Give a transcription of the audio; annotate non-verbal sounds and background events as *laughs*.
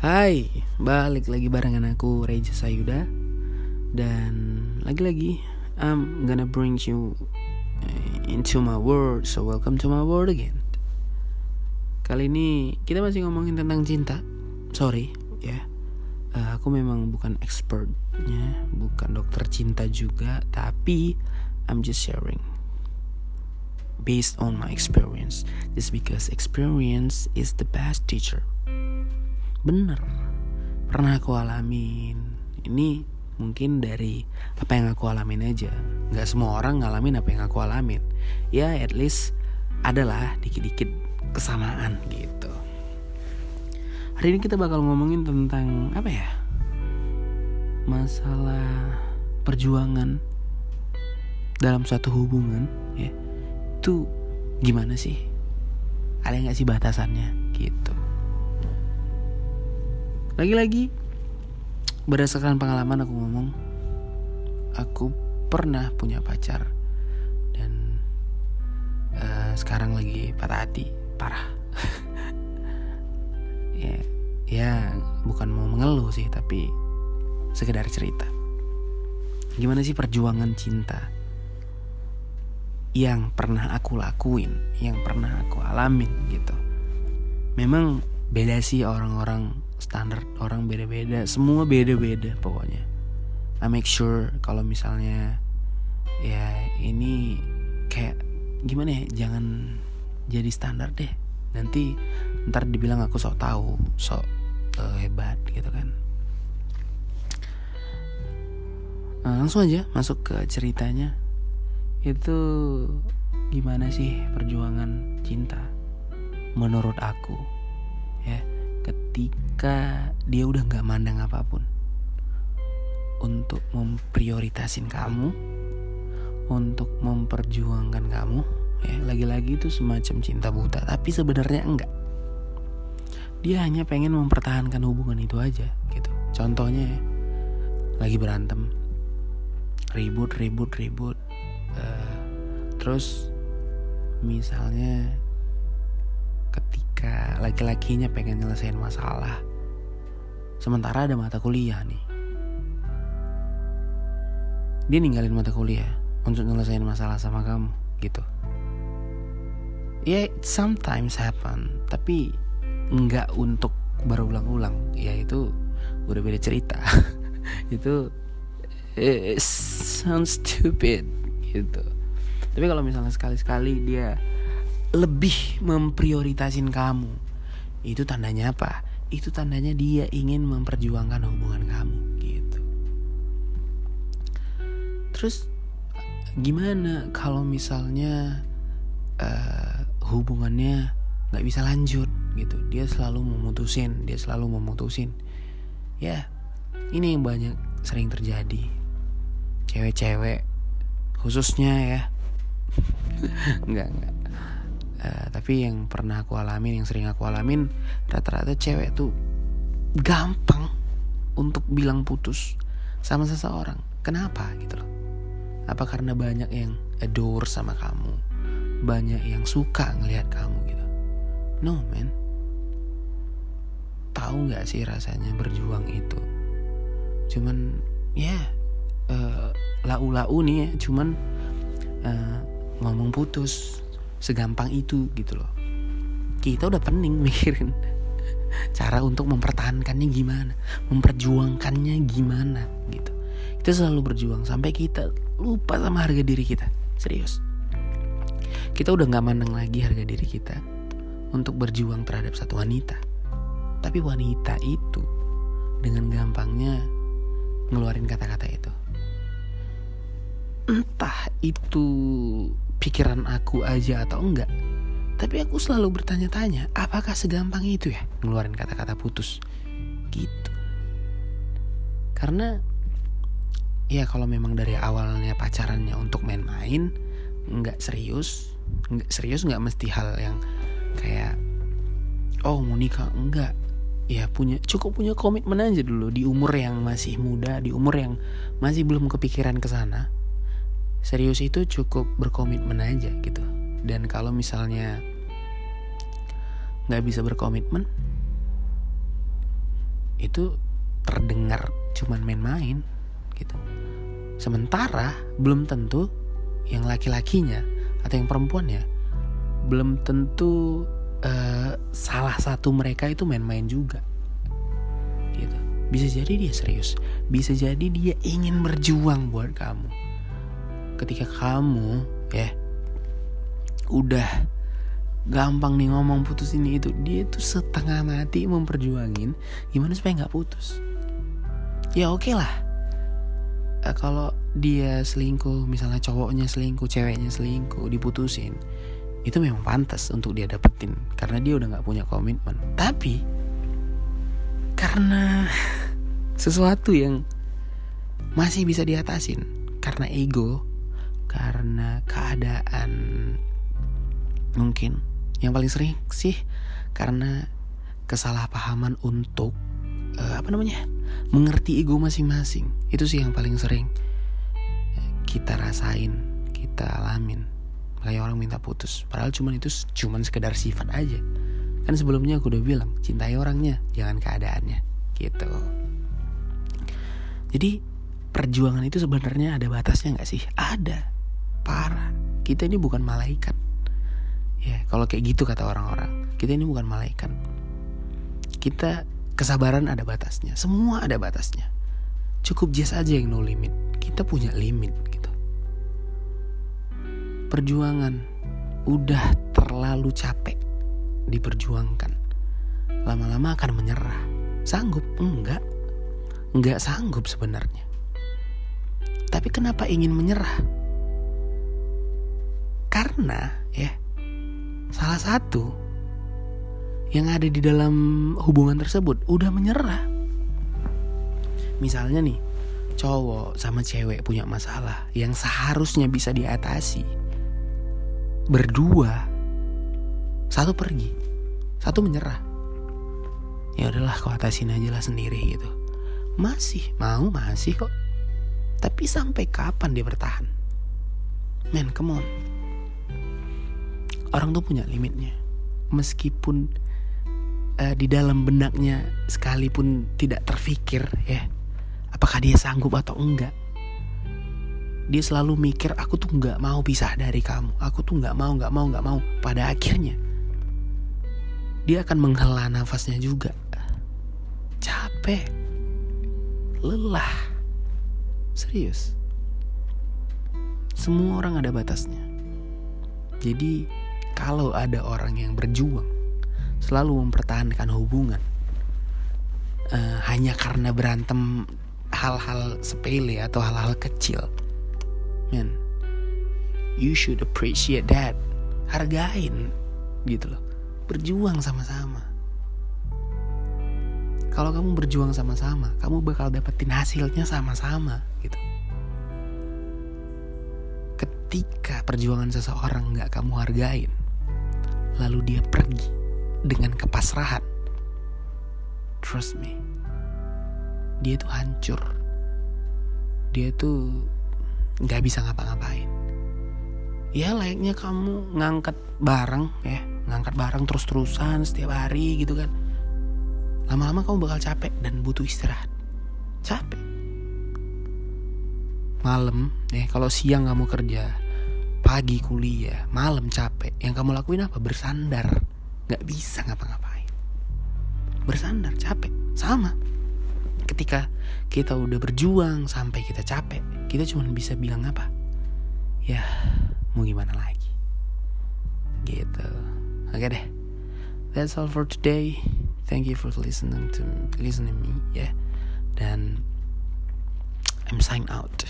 Hai, balik lagi barengan aku Reja Sayuda. Dan lagi-lagi I'm gonna bring you eh, into my world So welcome to my world again. Kali ini kita masih ngomongin tentang cinta. Sorry ya. Uh, Aku memang bukan expertnya Bukan dokter cinta juga Tapi I'm just sharing. Based on my experience. Just because experience is the best teacher bener. Pernah aku alamin. Ini mungkin dari apa yang aku alamin aja. Nggak semua orang ngalamin apa yang aku alamin. Ya at least adalah dikit-dikit kesamaan gitu. Hari ini kita bakal ngomongin tentang apa ya? Masalah perjuangan dalam suatu hubungan ya. Itu gimana sih? Ada nggak sih batasannya? Gitu lagi-lagi berdasarkan pengalaman aku ngomong, aku pernah punya pacar dan uh, sekarang lagi patah hati parah. *laughs* ya, ya bukan mau mengeluh sih tapi sekedar cerita. Gimana sih perjuangan cinta yang pernah aku lakuin, yang pernah aku alamin gitu. Memang beda sih orang-orang standar orang beda-beda semua beda-beda pokoknya. I make sure kalau misalnya ya ini kayak gimana ya jangan jadi standar deh. Nanti ntar dibilang aku sok tahu sok uh, hebat gitu kan. Nah, langsung aja masuk ke ceritanya. Itu gimana sih perjuangan cinta menurut aku ya? Ketika dia udah nggak mandang apa pun untuk memprioritasin kamu untuk memperjuangkan kamu ya lagi-lagi itu semacam cinta buta tapi sebenarnya enggak. Dia hanya pengen mempertahankan hubungan itu aja gitu. Contohnya ya, lagi berantem ribut ribut ribut uh, terus misalnya ketika laki-lakinya pengen nyelesain masalah sementara ada mata kuliah nih dia ninggalin mata kuliah untuk nyelesain masalah sama kamu gitu ya yeah, sometimes happen tapi nggak untuk berulang-ulang ya itu udah beda cerita *laughs* itu it sounds stupid gitu tapi kalau misalnya sekali-sekali dia lebih memprioritasin kamu. Itu tandanya apa? Itu tandanya dia ingin memperjuangkan hubungan kamu gitu. Terus gimana kalau misalnya uh, hubungannya nggak bisa lanjut gitu? Dia selalu memutusin, dia selalu memutusin. Ya, ini yang banyak sering terjadi. Cewek-cewek khususnya ya. *laughs* enggak enggak uh, tapi yang pernah aku alamin yang sering aku alamin rata-rata cewek tuh gampang untuk bilang putus sama seseorang. Kenapa? Gitu loh. Apa karena banyak yang adore sama kamu? Banyak yang suka ngelihat kamu gitu? No man. Tahu nggak sih rasanya berjuang itu? Cuman ya yeah, uh, lau-lau nih ya. Cuman uh, ngomong putus segampang itu gitu loh. Kita udah pening *laughs* mikirin cara untuk mempertahankannya gimana memperjuangkannya gimana gitu. Kita selalu berjuang sampai kita lupa sama harga diri kita. Serius. Kita udah nggak mandang lagi harga diri kita untuk berjuang terhadap satu wanita. Tapi wanita itu dengan gampangnya ngeluarin kata-kata itu. Entah itu pikiran aku aja atau enggak. Tapi aku selalu bertanya-tanya apakah segampang itu ya ngeluarin kata-kata putus? Gitu. Karena ya kalau memang dari awalnya pacarannya untuk main-main nggak serius nggak serius nggak mesti hal yang kayak oh mau nikah? Enggak. Ya punya cukup punya komitmen aja dulu di umur yang masih muda di umur yang masih belum kepikiran ke sana serius itu cukup berkomitmen aja gitu. Dan kalau misalnya nggak bisa berkomitmen itu terdengar cuman main-main gitu. Sementara belum tentu yang laki-lakinya atau yang perempuannya belum tentu uh, salah satu mereka itu main-main juga gitu. Bisa jadi dia serius bisa jadi dia ingin berjuang buat kamu ketika kamu ya udah gampang nih ngomong putus ini itu dia tuh setengah mati memperjuangin gimana supaya nggak putus. Ya oke okay lah. Uh, kalau dia selingkuh misalnya cowoknya selingkuh ceweknya selingkuh diputusin itu memang pantas untuk dia dapetin karena dia udah nggak punya komitmen. Tapi karena *laughs* sesuatu yang masih bisa diatasin karena ego karena keadaan. Mungkin yang paling sering sih karena kesalahpahaman untuk uh, apa namanya mengerti ego masing-masing. Itu sih yang paling sering kita rasain kita alamin. Kayak orang minta putus. Padahal cuman itu cuman sekedar sifat aja. Kan sebelumnya aku udah bilang cintai orangnya jangan keadaannya. Gitu. Jadi perjuangan itu sebenarnya ada batasnya nggak sih? Ada parah. Kita ini bukan malaikat. Ya kalau kayak gitu kata orang-orang kita ini bukan malaikat. Kita kesabaran ada batasnya. Semua ada batasnya. Cukup just aja yang no limit. Kita punya limit perjuangan udah terlalu capek diperjuangkan. Lama-lama akan menyerah. Sanggup? Enggak. Enggak sanggup sebenarnya. Tapi kenapa ingin menyerah karena ya salah satu yang ada di dalam hubungan tersebut udah menyerah. Misalnya nih cowok sama cewek punya masalah yang seharusnya bisa diatasi. Berdua satu pergi satu menyerah. Ya udahlah kau atasin aja lah sendiri gitu. Masih mau masih kok. Tapi sampai kapan dia bertahan? Men come on orang tuh punya limitnya. Meskipun uh, di dalam benaknya sekalipun tidak terfikir ya apakah dia sanggup atau enggak dia selalu mikir aku tuh nggak mau pisah dari kamu. Aku tuh nggak mau nggak mau nggak mau. Pada akhirnya dia akan menghela nafasnya juga. Capek. Lelah. Serius. Semua orang ada batasnya. Jadi kalau ada orang yang berjuang selalu mempertahankan hubungan uh, hanya karena berantem hal-hal sepele atau hal-hal kecil man you should appreciate that. Hargain gitu loh. Berjuang sama-sama. Kalau kamu berjuang sama-sama kamu bakal dapetin hasilnya sama-sama gitu. Ketika perjuangan seseorang nggak kamu hargain lalu dia pergi dengan kepasrahan. Trust me dia tuh hancur. Dia tuh nggak bisa ngapa-ngapain. Ya layaknya kamu ngangkat barang ya ngangkat barang terus-terusan setiap hari gitu kan. Lama-lama kamu bakal capek dan butuh istirahat. Capek. Malam ya kalau siang kamu kerja pagi kuliah malam capek yang kamu lakuin apa? Bersandar. Nggak bisa ngapa-ngapain. Bersandar capek. Sama. Ketika kita udah berjuang sampai kita capek kita cuma bisa bilang apa? Ya mau gimana lagi? Gitu. Oke deh. That's all for today. Thank you for listening to listening me ya. Yeah. dan I'm sign out